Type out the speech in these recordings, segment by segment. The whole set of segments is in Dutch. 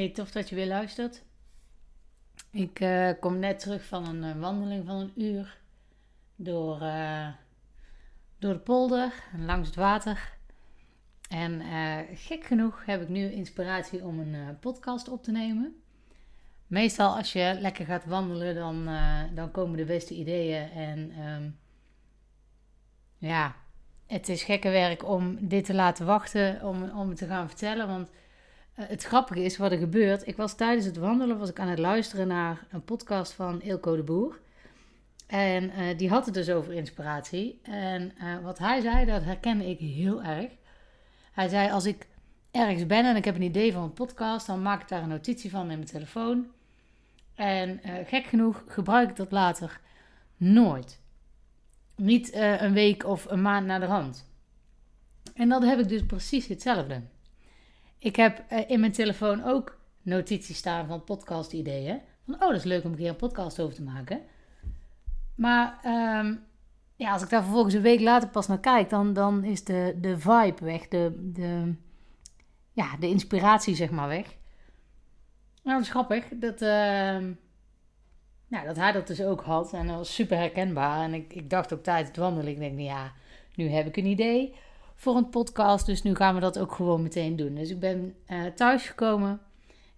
Hey, tof dat je weer luistert. Ik eh, kom net terug van een eh, wandeling van een uur door, eh, door de polder langs het water. En gek genoeg heb ik nu inspiratie om een podcast op te nemen. Meestal als je lekker gaat wandelen, dan, dan komen de beste ideeën. En ehm, ja, het is gekke werk om dit te laten wachten, om, om het te gaan vertellen. Want het grappige is wat er gebeurt. Ik was tijdens het wandelen was ik aan het luisteren naar een podcast van Ilko de Boer. En uh, die had het dus over inspiratie. En uh, wat hij zei, dat herkende ik heel erg. Hij zei: Als ik ergens ben en ik heb een idee van een podcast, dan maak ik daar een notitie van in mijn telefoon. En gek genoeg gebruik ik dat later nooit. Niet een week of een maand na de hand. En dat heb ik dus precies hetzelfde. Ik heb uh, in mijn telefoon ook notities staan van podcast-ideeën. Van, oh, dat is leuk om een keer een podcast over te maken. Maar um, ja, als ik daar vervolgens een week later pas naar kijk, dan, dan is de, de vibe weg. De, de, ja, de inspiratie, zeg maar, weg. Nou, dat is grappig. Dat, uh, nou, dat hij dat dus ook had. En dat was super herkenbaar. En ik, ik dacht ook tijdens het wandelen, ik denk, nou ja, nu heb ik een idee voor een podcast. Dus nu gaan we dat ook gewoon meteen doen. Dus ik ben uh, thuis gekomen.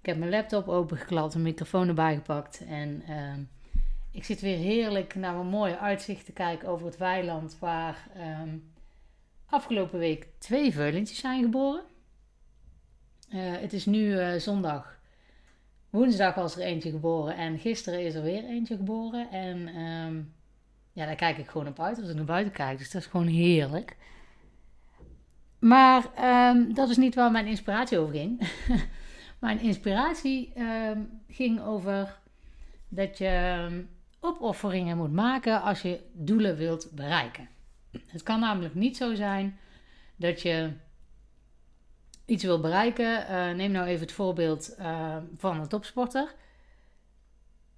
Ik heb mijn laptop opengeklapt, een microfoon erbij gepakt. En uh, ik zit weer heerlijk naar mijn mooie uitzicht te kijken over het weiland. Waar um, afgelopen week twee veulentjes zijn geboren. Uh, het is nu uh, zondag. Woensdag was er eentje geboren en gisteren is er weer eentje geboren. En um, ja, daar kijk ik gewoon op uit als ik naar buiten kijk. Dus dat is gewoon heerlijk. Maar um, dat is niet waar mijn inspiratie over ging. mijn inspiratie um, ging over dat je um, opofferingen moet maken als je doelen wilt bereiken. Het kan namelijk niet zo zijn dat je iets wil bereiken. Uh, neem nou even het voorbeeld van een topsporter.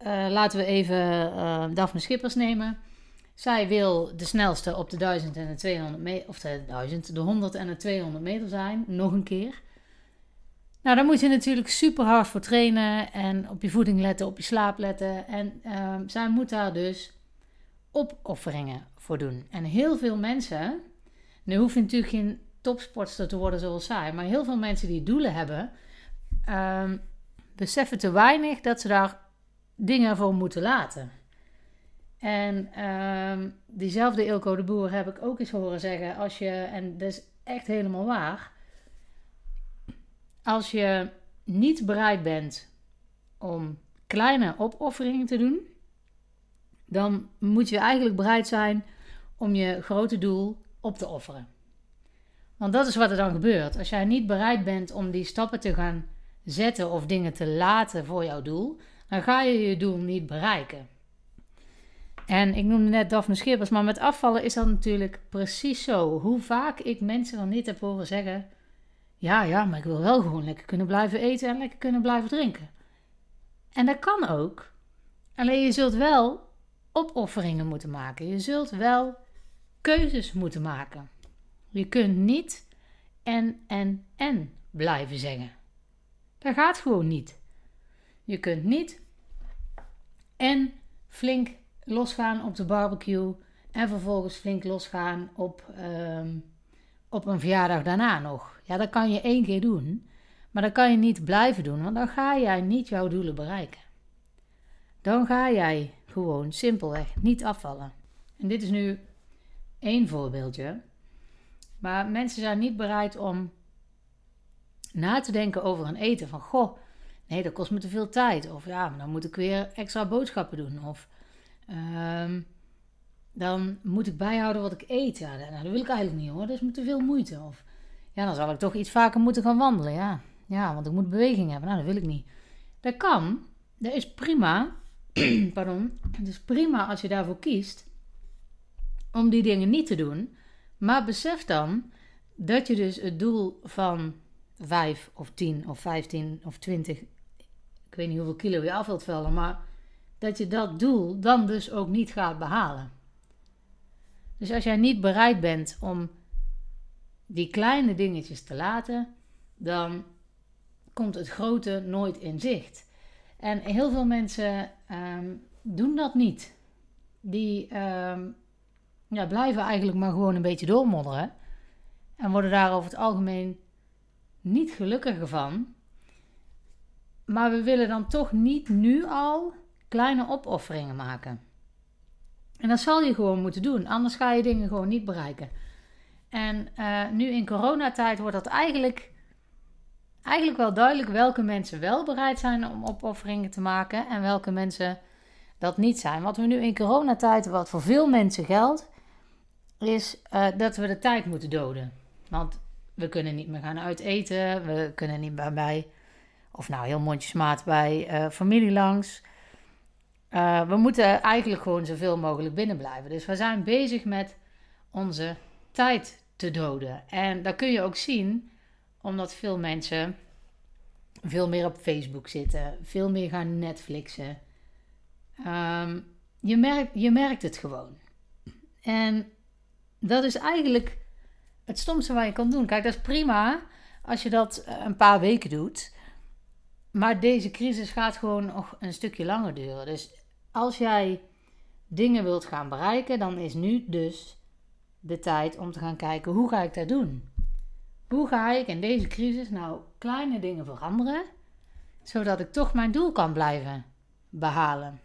Uh, laten we even Daphne Schippers nemen. Zij wil de snelste op de 1000 en de 200 meter, of de 1000, de 100 en de 200 meter zijn, nog een keer. Nou, daar moet je natuurlijk super hard voor trainen en op je voeding letten, op je slaap letten. En uh, zij moet daar dus opofferingen voor doen. En heel veel mensen, nu hoef je natuurlijk geen topsportster te worden zoals zij, maar heel veel mensen die doelen hebben, uh, beseffen te weinig dat ze daar dingen voor moeten laten. En um, diezelfde Ilko de Boer heb ik ook eens horen zeggen. Als je, en dat is echt helemaal waar. Als je niet bereid bent om kleine opofferingen te doen, dan moet je eigenlijk bereid zijn om je grote doel op te offeren. Want dat is wat er dan gebeurt. Als jij niet bereid bent om die stappen te gaan zetten of dingen te laten voor jouw doel, dan ga je je doel niet bereiken. En ik noemde net Daphne Schippers, maar met afvallen is dat natuurlijk precies zo. Hoe vaak ik mensen dan niet heb horen zeggen: Ja, ja, maar ik wil wel gewoon lekker kunnen blijven eten en lekker kunnen blijven drinken. En dat kan ook. Alleen je zult wel opofferingen moeten maken. Je zult wel keuzes moeten maken. Je kunt niet en, en, en blijven zeggen. Dat gaat gewoon niet. Je kunt niet en flink losgaan op de barbecue en vervolgens flink losgaan op, um, op een verjaardag daarna nog. Ja, dat kan je één keer doen, maar dat kan je niet blijven doen, want dan ga jij niet jouw doelen bereiken. Dan ga jij gewoon simpelweg niet afvallen. En dit is nu één voorbeeldje. Maar mensen zijn niet bereid om na te denken over een eten. Van goh, nee, dat kost me te veel tijd. Of ja, dan moet ik weer extra boodschappen doen. Of Um, dan moet ik bijhouden wat ik eet. Ja, nou, dat wil ik eigenlijk niet hoor. Dat is me te veel moeite. Of ja, dan zal ik toch iets vaker moeten gaan wandelen. Ja, ja want ik moet beweging hebben. Nou, dat wil ik niet. Dat kan. Dat is prima. Pardon. Het is prima als je daarvoor kiest om die dingen niet te doen. Maar besef dan dat je dus het doel van 5 of 10 of 15 of 20, ik weet niet hoeveel kilo je af wilt vallen, maar dat je dat doel dan dus ook niet gaat behalen. Dus als jij niet bereid bent om die kleine dingetjes te laten, dan komt het grote nooit in zicht. En heel veel mensen ehm, doen dat niet. Die ehm, ja, blijven eigenlijk maar gewoon een beetje doormodderen. En worden daar over het algemeen niet gelukkiger van. Maar we willen dan toch niet nu al kleine opofferingen maken. En dat zal je gewoon moeten doen, anders ga je dingen gewoon niet bereiken. En uh, nu in coronatijd wordt dat eigenlijk, eigenlijk wel duidelijk welke mensen wel bereid zijn om opofferingen te maken en welke mensen dat niet zijn. Wat we nu in coronatijd, wat voor veel mensen geldt, is uh, dat we de tijd moeten doden. Want we kunnen niet meer gaan uiteten, we kunnen niet meer bij, of nou heel mondjesmaat bij uh, familie langs. Uh, we moeten eigenlijk gewoon zoveel mogelijk binnen blijven. Dus we zijn bezig met onze tijd te doden. En dat kun je ook zien omdat veel mensen veel meer op Facebook zitten, veel meer gaan Netflixen. Um, je, merkt, je merkt het gewoon. En dat is eigenlijk het stomste wat je kan doen. Kijk, dat is prima als je dat eh, een paar weken doet. Maar deze crisis gaat gewoon nog een stukje langer duren. Dus als jij dingen wilt gaan bereiken, dan is nu dus de tijd om te gaan kijken hoe ga ik dat doen? Hoe ga ik in deze crisis nou kleine dingen veranderen, zodat ik toch mijn doel kan blijven behalen?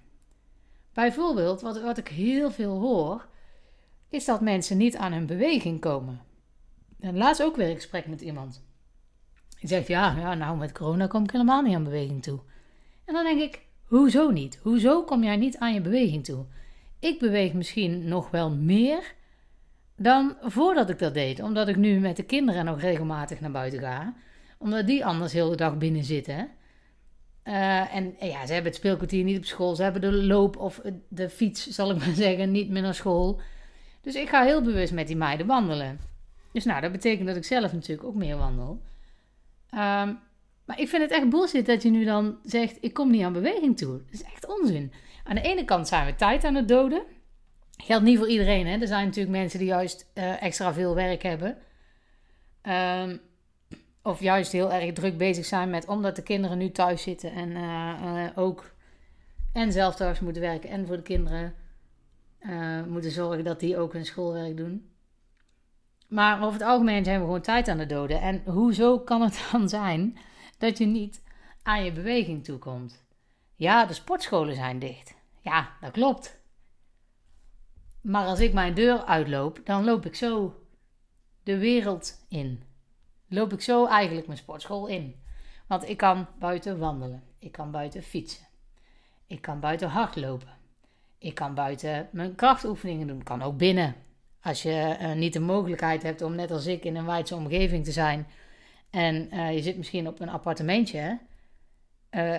Bijvoorbeeld, wat, ik heel veel hoor, is dat mensen niet aan hun beweging komen. En laatst ook weer een gesprek met iemand. Die zegt, ja, ja, nou met corona kom ik helemaal niet aan beweging toe. En dan denk ik, hoezo niet? Hoezo kom jij niet aan je beweging toe? Ik beweeg misschien nog wel meer dan voordat ik dat deed. Omdat ik nu met de kinderen nog regelmatig naar buiten ga. Omdat die anders heel de dag binnen zitten. Uh, en ja, ze hebben het speelkwartier niet op school. Ze hebben de loop of de fiets, zal ik maar zeggen, niet meer naar school. Dus ik ga heel bewust met die meiden wandelen. Dus nou, dat betekent dat ik zelf natuurlijk ook meer wandel. Um, maar ik vind het echt bullshit dat je nu dan zegt: ik kom niet aan beweging toe. Dat is echt onzin. Aan de ene kant zijn we tijd aan het doden. Geldt niet voor iedereen. Hè? Er zijn natuurlijk mensen die juist uh, extra veel werk hebben. Um, of juist heel erg druk bezig zijn met, omdat de kinderen nu thuis zitten en uh, uh, ook en zelf thuis moeten werken en voor de kinderen moeten zorgen dat die ook hun schoolwerk doen. Maar over het algemeen zijn we gewoon tijd aan het doden. En hoezo kan het dan zijn dat je niet aan je beweging toekomt? Ja, de sportscholen zijn dicht. Ja, dat klopt. Maar als ik mijn deur uitloop, dan loop ik zo de wereld in. Loop ik zo eigenlijk mijn sportschool in. Want ik kan buiten wandelen. Ik kan buiten fietsen. Ik kan buiten hardlopen. Ik kan buiten mijn krachtoefeningen doen. Ik kan ook binnen. Als je uh, niet de mogelijkheid hebt om net als ik in een wijdse omgeving te zijn en uh, je zit misschien op een appartementje, uh,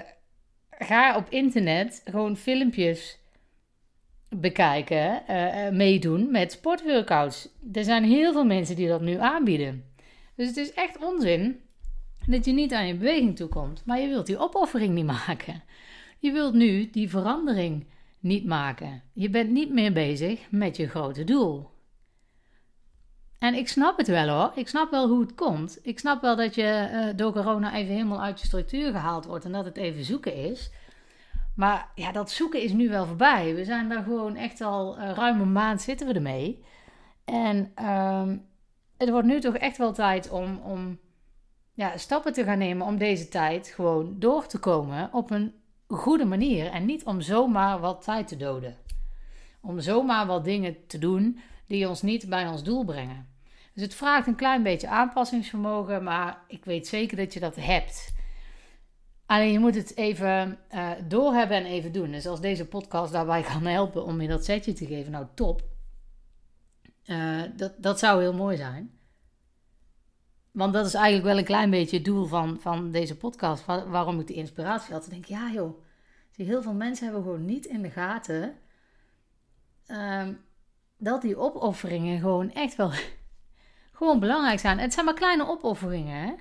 ga op internet gewoon filmpjes bekijken, meedoen met sportworkouts. Er zijn heel veel mensen die dat nu aanbieden. Dus het is echt onzin dat je niet aan je beweging toekomt, maar je wilt die opoffering niet maken. Je wilt nu die verandering niet maken. Je bent niet meer bezig met je grote doel. En ik snap het wel hoor. Ik snap wel hoe het komt. Ik snap wel dat je uh, door corona even helemaal uit je structuur gehaald wordt en dat het even zoeken is. Maar ja, dat zoeken is nu wel voorbij. We zijn daar gewoon echt al uh, ruim een maand zitten we ermee. En uh, het wordt nu toch echt wel tijd om, om ja, stappen te gaan nemen om deze tijd gewoon door te komen op een goede manier. En niet om zomaar wat tijd te doden. Om zomaar wat dingen te doen die ons niet bij ons doel brengen. Dus het vraagt een klein beetje aanpassingsvermogen, maar ik weet zeker dat je dat hebt. Alleen je moet het even uh, doorhebben en even doen. Dus als deze podcast daarbij kan helpen om je dat setje te geven, nou top. Uh, dat, dat zou heel mooi zijn. Want dat is eigenlijk wel een klein beetje het doel van, van deze podcast. waarom ik de inspiratie had. Te denken, ja joh, zie, heel veel mensen hebben gewoon niet in de gaten... Uh, dat die opofferingen gewoon echt wel gewoon belangrijk zijn. Het zijn maar kleine opofferingen. Hè?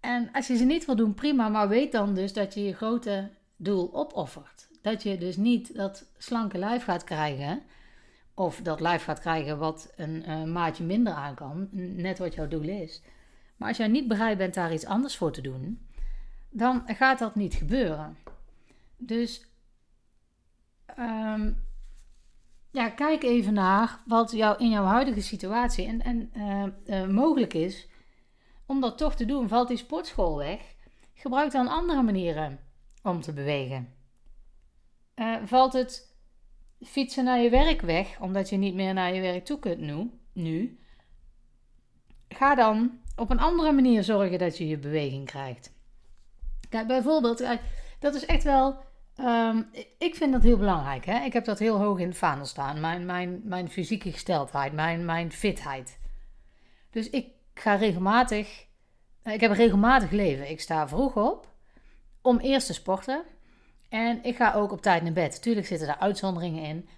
En als je ze niet wil doen, prima. Maar weet dan dus dat je je grote doel opoffert. Dat je dus niet dat slanke lijf gaat krijgen. Of dat lijf gaat krijgen wat een uh, maatje minder aan kan. Net wat jouw doel is. Maar als jij niet bereid bent daar iets anders voor te doen, dan gaat dat niet gebeuren. Dus ehm, ja, kijk even naar wat jou in jouw huidige situatie en, en eh, eh, mogelijk is om dat toch te doen. Valt die sportschool weg? Gebruik dan andere manieren om te bewegen. Uh, valt het fietsen naar je werk weg, omdat je niet meer naar je werk toe kunt nu, nu? Ga dan op een andere manier zorgen dat je je beweging krijgt. Kijk, bijvoorbeeld, dat is echt wel. Um, ik vind dat heel belangrijk. Hè? Ik heb dat heel hoog in het vaandel staan. Mijn, mijn, mijn fysieke gesteldheid, mijn, mijn fitheid. Dus ik ga regelmatig. Ik heb een regelmatig leven. Ik sta vroeg op om eerst te sporten. En ik ga ook op tijd naar bed. Tuurlijk zitten er uitzonderingen in.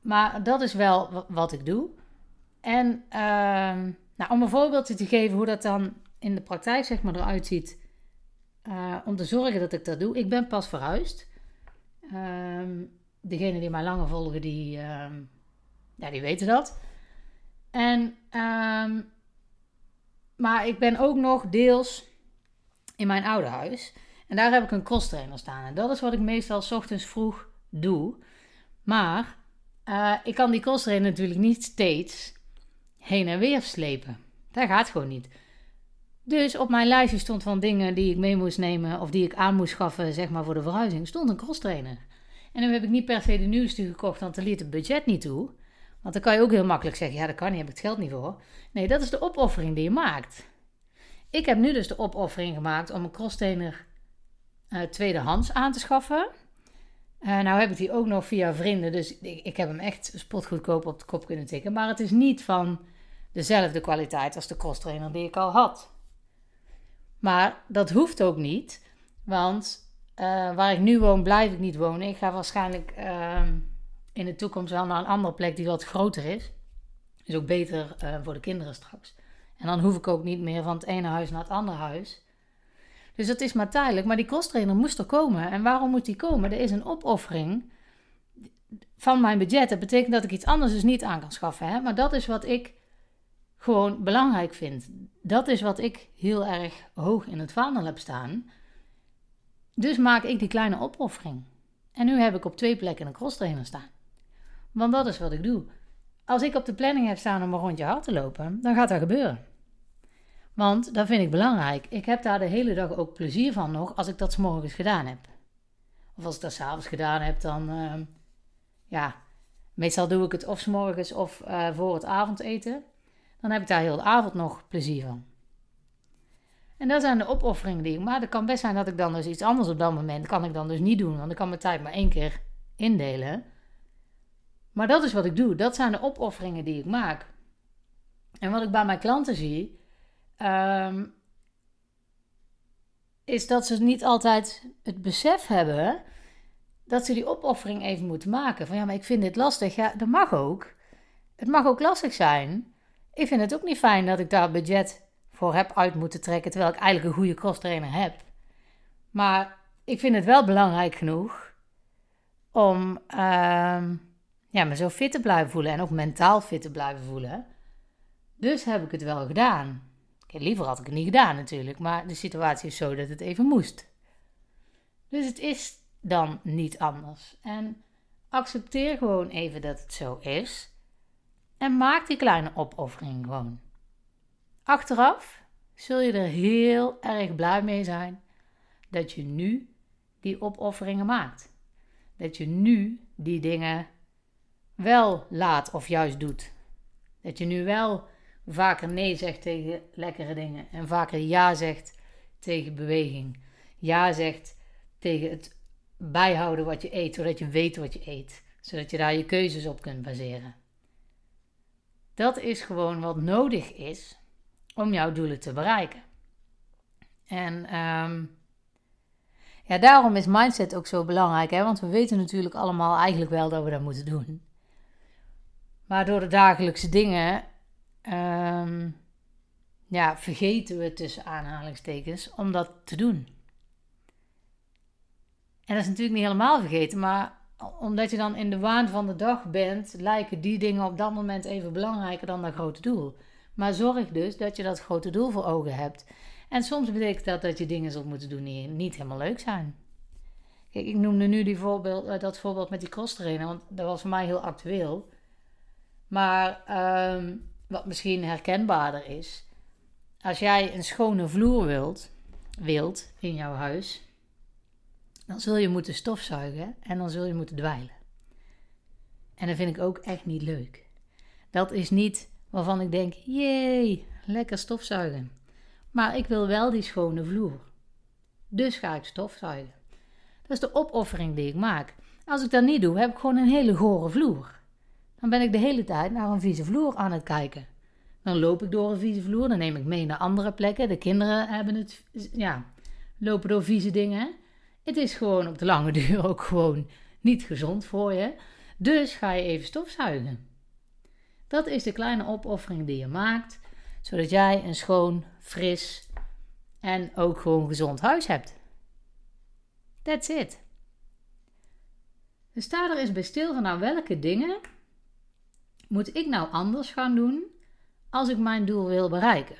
Maar dat is wel wat ik doe. En uh, nou, om een voorbeeldje te geven hoe dat dan in de praktijk zeg maar, eruit ziet. Uh, om te zorgen dat ik dat doe. Ik ben pas verhuisd. Um, degenen die mij langer volgen, die, uh, ja, die weten dat. En, um, maar ik ben ook nog deels in mijn oude huis. En daar heb ik een cross trainer staan. En dat is wat ik meestal s ochtends vroeg doe. Maar uh, ik kan die cross trainer natuurlijk niet steeds heen en weer slepen. Dat gaat gewoon niet. Dus op mijn lijstje stond van dingen die ik mee moest nemen of die ik aan moest schaffen, zeg maar voor de verhuizing, stond een cross trainer. En dan heb ik niet per se de nieuwste gekocht, want er liet het budget niet toe. Want dan kan je ook heel makkelijk zeggen: ja, dat kan niet, heb ik het geld niet voor. Nee, dat is de opoffering die je maakt. Ik heb nu dus de opoffering gemaakt om een crosstrainer uh, tweedehands aan te schaffen. Uh, nou heb ik die ook nog via vrienden, dus ik, ik heb hem echt spotgoedkoop op de kop kunnen tikken. Maar het is niet van dezelfde kwaliteit als de crosstrainer die ik al had. Maar dat hoeft ook niet, want uh, waar ik nu woon, blijf ik niet wonen. Ik ga waarschijnlijk uh, in de toekomst wel naar een andere plek die wat groter is. Is ook beter uh, voor de kinderen straks. En dan hoef ik ook niet meer van het ene huis naar het andere huis. Dus dat is maar tijdelijk. Maar die crosstrainer moest er komen. En waarom moet die komen? Er is een opoffering van mijn budget. Dat betekent dat ik iets anders dus niet aan kan schaffen. Hè? Maar dat is wat ik gewoon belangrijk vind. Dat is wat ik heel erg hoog in het vaandel heb staan. Dus maak ik die kleine opoffering. En nu heb ik op twee plekken een crosstrainer staan. Want dat is wat ik doe. Als ik op de planning heb staan om een rondje hard te lopen, dan gaat dat gebeuren. Want dat vind ik belangrijk. Ik heb daar de hele dag ook plezier van nog als ik dat s morgens gedaan heb. Of als ik dat s'avonds gedaan heb, dan uh, ja, meestal doe ik het of s morgens of uh, voor het avondeten. Dan heb ik daar heel de avond nog plezier van. En dat zijn de opofferingen die ik maak. Het kan best zijn dat ik dan dus iets anders op dat moment kan ik dan dus niet doen. Want ik kan mijn tijd maar één keer indelen. Maar dat is wat ik doe. Dat zijn de opofferingen die ik maak. En wat ik bij mijn klanten zie, um, is dat ze niet altijd het besef hebben dat ze die opoffering even moeten maken. Van ja, maar ik vind dit lastig. Ja, dat mag ook. Het mag ook lastig zijn. Ik vind het ook niet fijn dat ik daar budget voor heb uit moeten trekken, terwijl ik eigenlijk een goede crosstrainer heb. Maar ik vind het wel belangrijk genoeg om uh, ja, me zo fit te blijven voelen en ook mentaal fit te blijven voelen. Dus heb ik het wel gedaan. liever had ik het niet gedaan natuurlijk, maar de situatie is zo dat het even moest. Dus het is dan niet anders. En accepteer gewoon even dat het zo is. En maak die kleine opoffering gewoon. Achteraf zul je er heel erg blij mee zijn dat je nu die opofferingen maakt. Dat je nu die dingen wel laat of juist doet. Dat je nu wel vaker nee zegt tegen lekkere dingen en vaker ja zegt tegen beweging. Ja zegt tegen het bijhouden wat je eet, zodat je weet wat je eet, zodat je daar je keuzes op kunt baseren. Dat is gewoon wat nodig is om jouw doelen te bereiken. En um, ja, daarom is mindset ook zo belangrijk, hè? want we weten natuurlijk allemaal eigenlijk wel dat we dat moeten doen. Maar door de dagelijkse dingen um, ja, vergeten we tussen aanhalingstekens om dat te doen. En dat is natuurlijk niet helemaal vergeten, maar omdat je dan in de waan van de dag bent, lijken die dingen op dat moment even belangrijker dan dat grote doel. Maar zorg dus dat je dat grote doel voor ogen hebt. En soms betekent dat dat je dingen zult moeten doen die niet helemaal leuk zijn. Kijk, ik noemde nu die voorbeeld, eh, dat voorbeeld met die cross trainer, want dat was voor mij heel actueel. Maar ehm, wat misschien herkenbaarder is, als jij een schone vloer wilt, wilt in jouw huis, dan zul je moeten stofzuigen en dan zul je moeten dweilen. En dat vind ik ook echt niet leuk. Dat is niet waarvan ik denk, jee, lekker stofzuigen. Maar ik wil wel die schone vloer. Dus ga ik stofzuigen. Dat is de opoffering die ik maak. Als ik dat niet doe, heb ik gewoon een hele gore vloer. Dan ben ik de hele tijd naar een vieze vloer aan het kijken. Dan loop ik door een vieze vloer, dan neem ik mee naar andere plekken. De kinderen hebben het, ja, lopen door vieze dingen. Het is gewoon op de lange duur ook gewoon niet gezond voor je. Dus ga je even stofzuigen. Dat is de kleine opoffering die je maakt, zodat jij een schoon, fris en ook gewoon gezond huis hebt. That's it. Dus sta er eens bij stil van nou welke dingen moet ik nou anders gaan doen als ik mijn doel wil bereiken?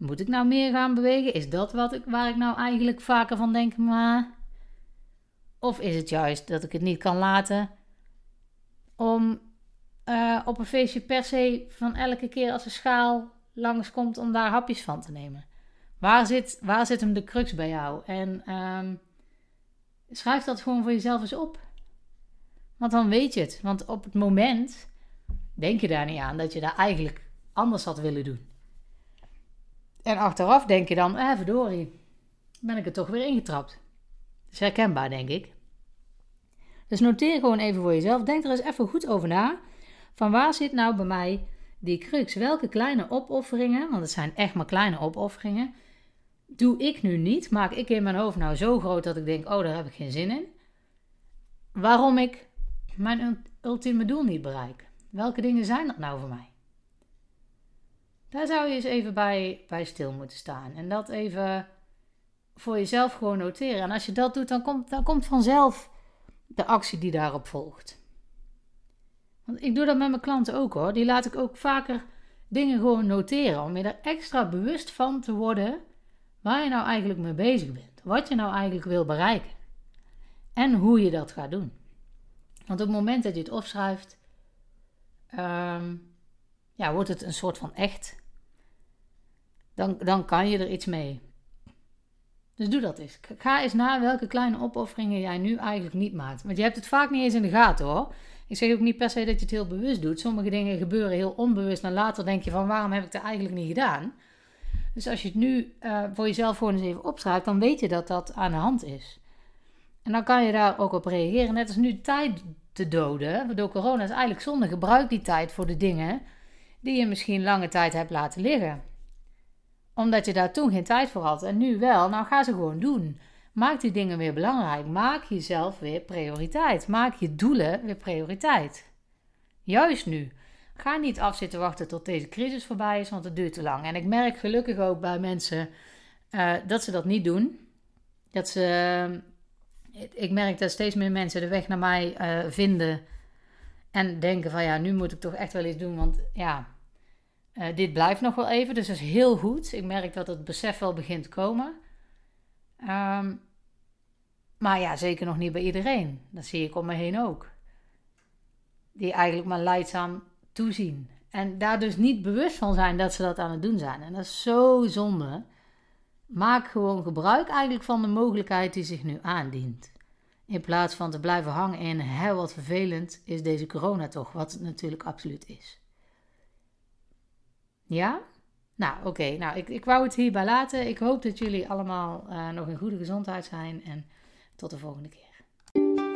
Moet ik nou meer gaan bewegen? Is dat wat ik, waar ik nou eigenlijk vaker van denk? Maar... Of is het juist dat ik het niet kan laten om uh, op een feestje per se van elke keer als een schaal langskomt om daar hapjes van te nemen? Waar zit, waar zit hem de crux bij jou? En um, schrijf dat gewoon voor jezelf eens op. Want dan weet je het. Want op het moment denk je daar niet aan dat je daar eigenlijk anders had willen doen. En achteraf denk je dan, eh verdorie, ben ik er toch weer ingetrapt. Dat is herkenbaar, denk ik. Dus noteer gewoon even voor jezelf. Denk er eens even goed over na. Van waar zit nou bij mij die crux? Welke kleine opofferingen, want het zijn echt maar kleine opofferingen, doe ik nu niet? Maak ik in mijn hoofd nou zo groot dat ik denk, oh, daar heb ik geen zin in? Waarom ik mijn ultieme doel niet bereik? Welke dingen zijn dat nou voor mij? Daar zou je eens even bij, bij stil moeten staan. En dat even voor jezelf gewoon noteren. En als je dat doet, dan komt, dan komt vanzelf de actie die daarop volgt. Want ik doe dat met mijn klanten ook hoor. Die laat ik ook vaker dingen gewoon noteren. Om je er extra bewust van te worden waar je nou eigenlijk mee bezig bent. Wat je nou eigenlijk wil bereiken. En hoe je dat gaat doen. Want op het moment dat je het opschrijft, ehm, ja, wordt het een soort van echt. Dan, dan kan je er iets mee. Dus doe dat eens. Ga eens na welke kleine opofferingen jij nu eigenlijk niet maakt. Want je hebt het vaak niet eens in de gaten hoor. Ik zeg ook niet per se dat je het heel bewust doet. Sommige dingen gebeuren heel onbewust. En later denk je van waarom heb ik het eigenlijk niet gedaan. Dus als je het nu uh, voor jezelf gewoon eens even opschrijft, dan weet je dat dat aan de hand is. En dan kan je daar ook op reageren. Net als nu tijd te doden door corona is eigenlijk zonde. Gebruik die tijd voor de dingen die je misschien lange tijd hebt laten liggen. Omdat je daar toen geen tijd voor had en nu wel. Nou ga ze gewoon doen. Maak die dingen weer belangrijk. Maak jezelf weer prioriteit. Maak je doelen weer prioriteit. Juist nu. Ga niet af zitten wachten tot deze crisis voorbij is, want het duurt te lang. En ik merk gelukkig ook bij mensen uh, dat ze dat niet doen. Dat ze. Uh, ik merk dat steeds meer mensen de weg naar mij uh, vinden. En denken van ja, nu moet ik toch echt wel iets doen. Want ja, dit blijft nog wel even. Dus dat is heel goed. Ik merk dat het besef wel begint te komen. Um, maar ja, zeker nog niet bij iedereen. Dat zie ik om me heen ook. Die eigenlijk maar leidzaam toezien. En daar dus niet bewust van zijn dat ze dat aan het doen zijn. En dat is zo zonde. Maak gewoon gebruik eigenlijk van de mogelijkheid die zich nu aandient. In plaats van te blijven hangen in, hè, wat vervelend is deze corona toch, wat het natuurlijk absoluut is. Ja? Nou, oké. Nou, ik, ik wou het hierbij laten. Ik hoop dat jullie allemaal uh, nog in goede gezondheid zijn en tot de volgende keer.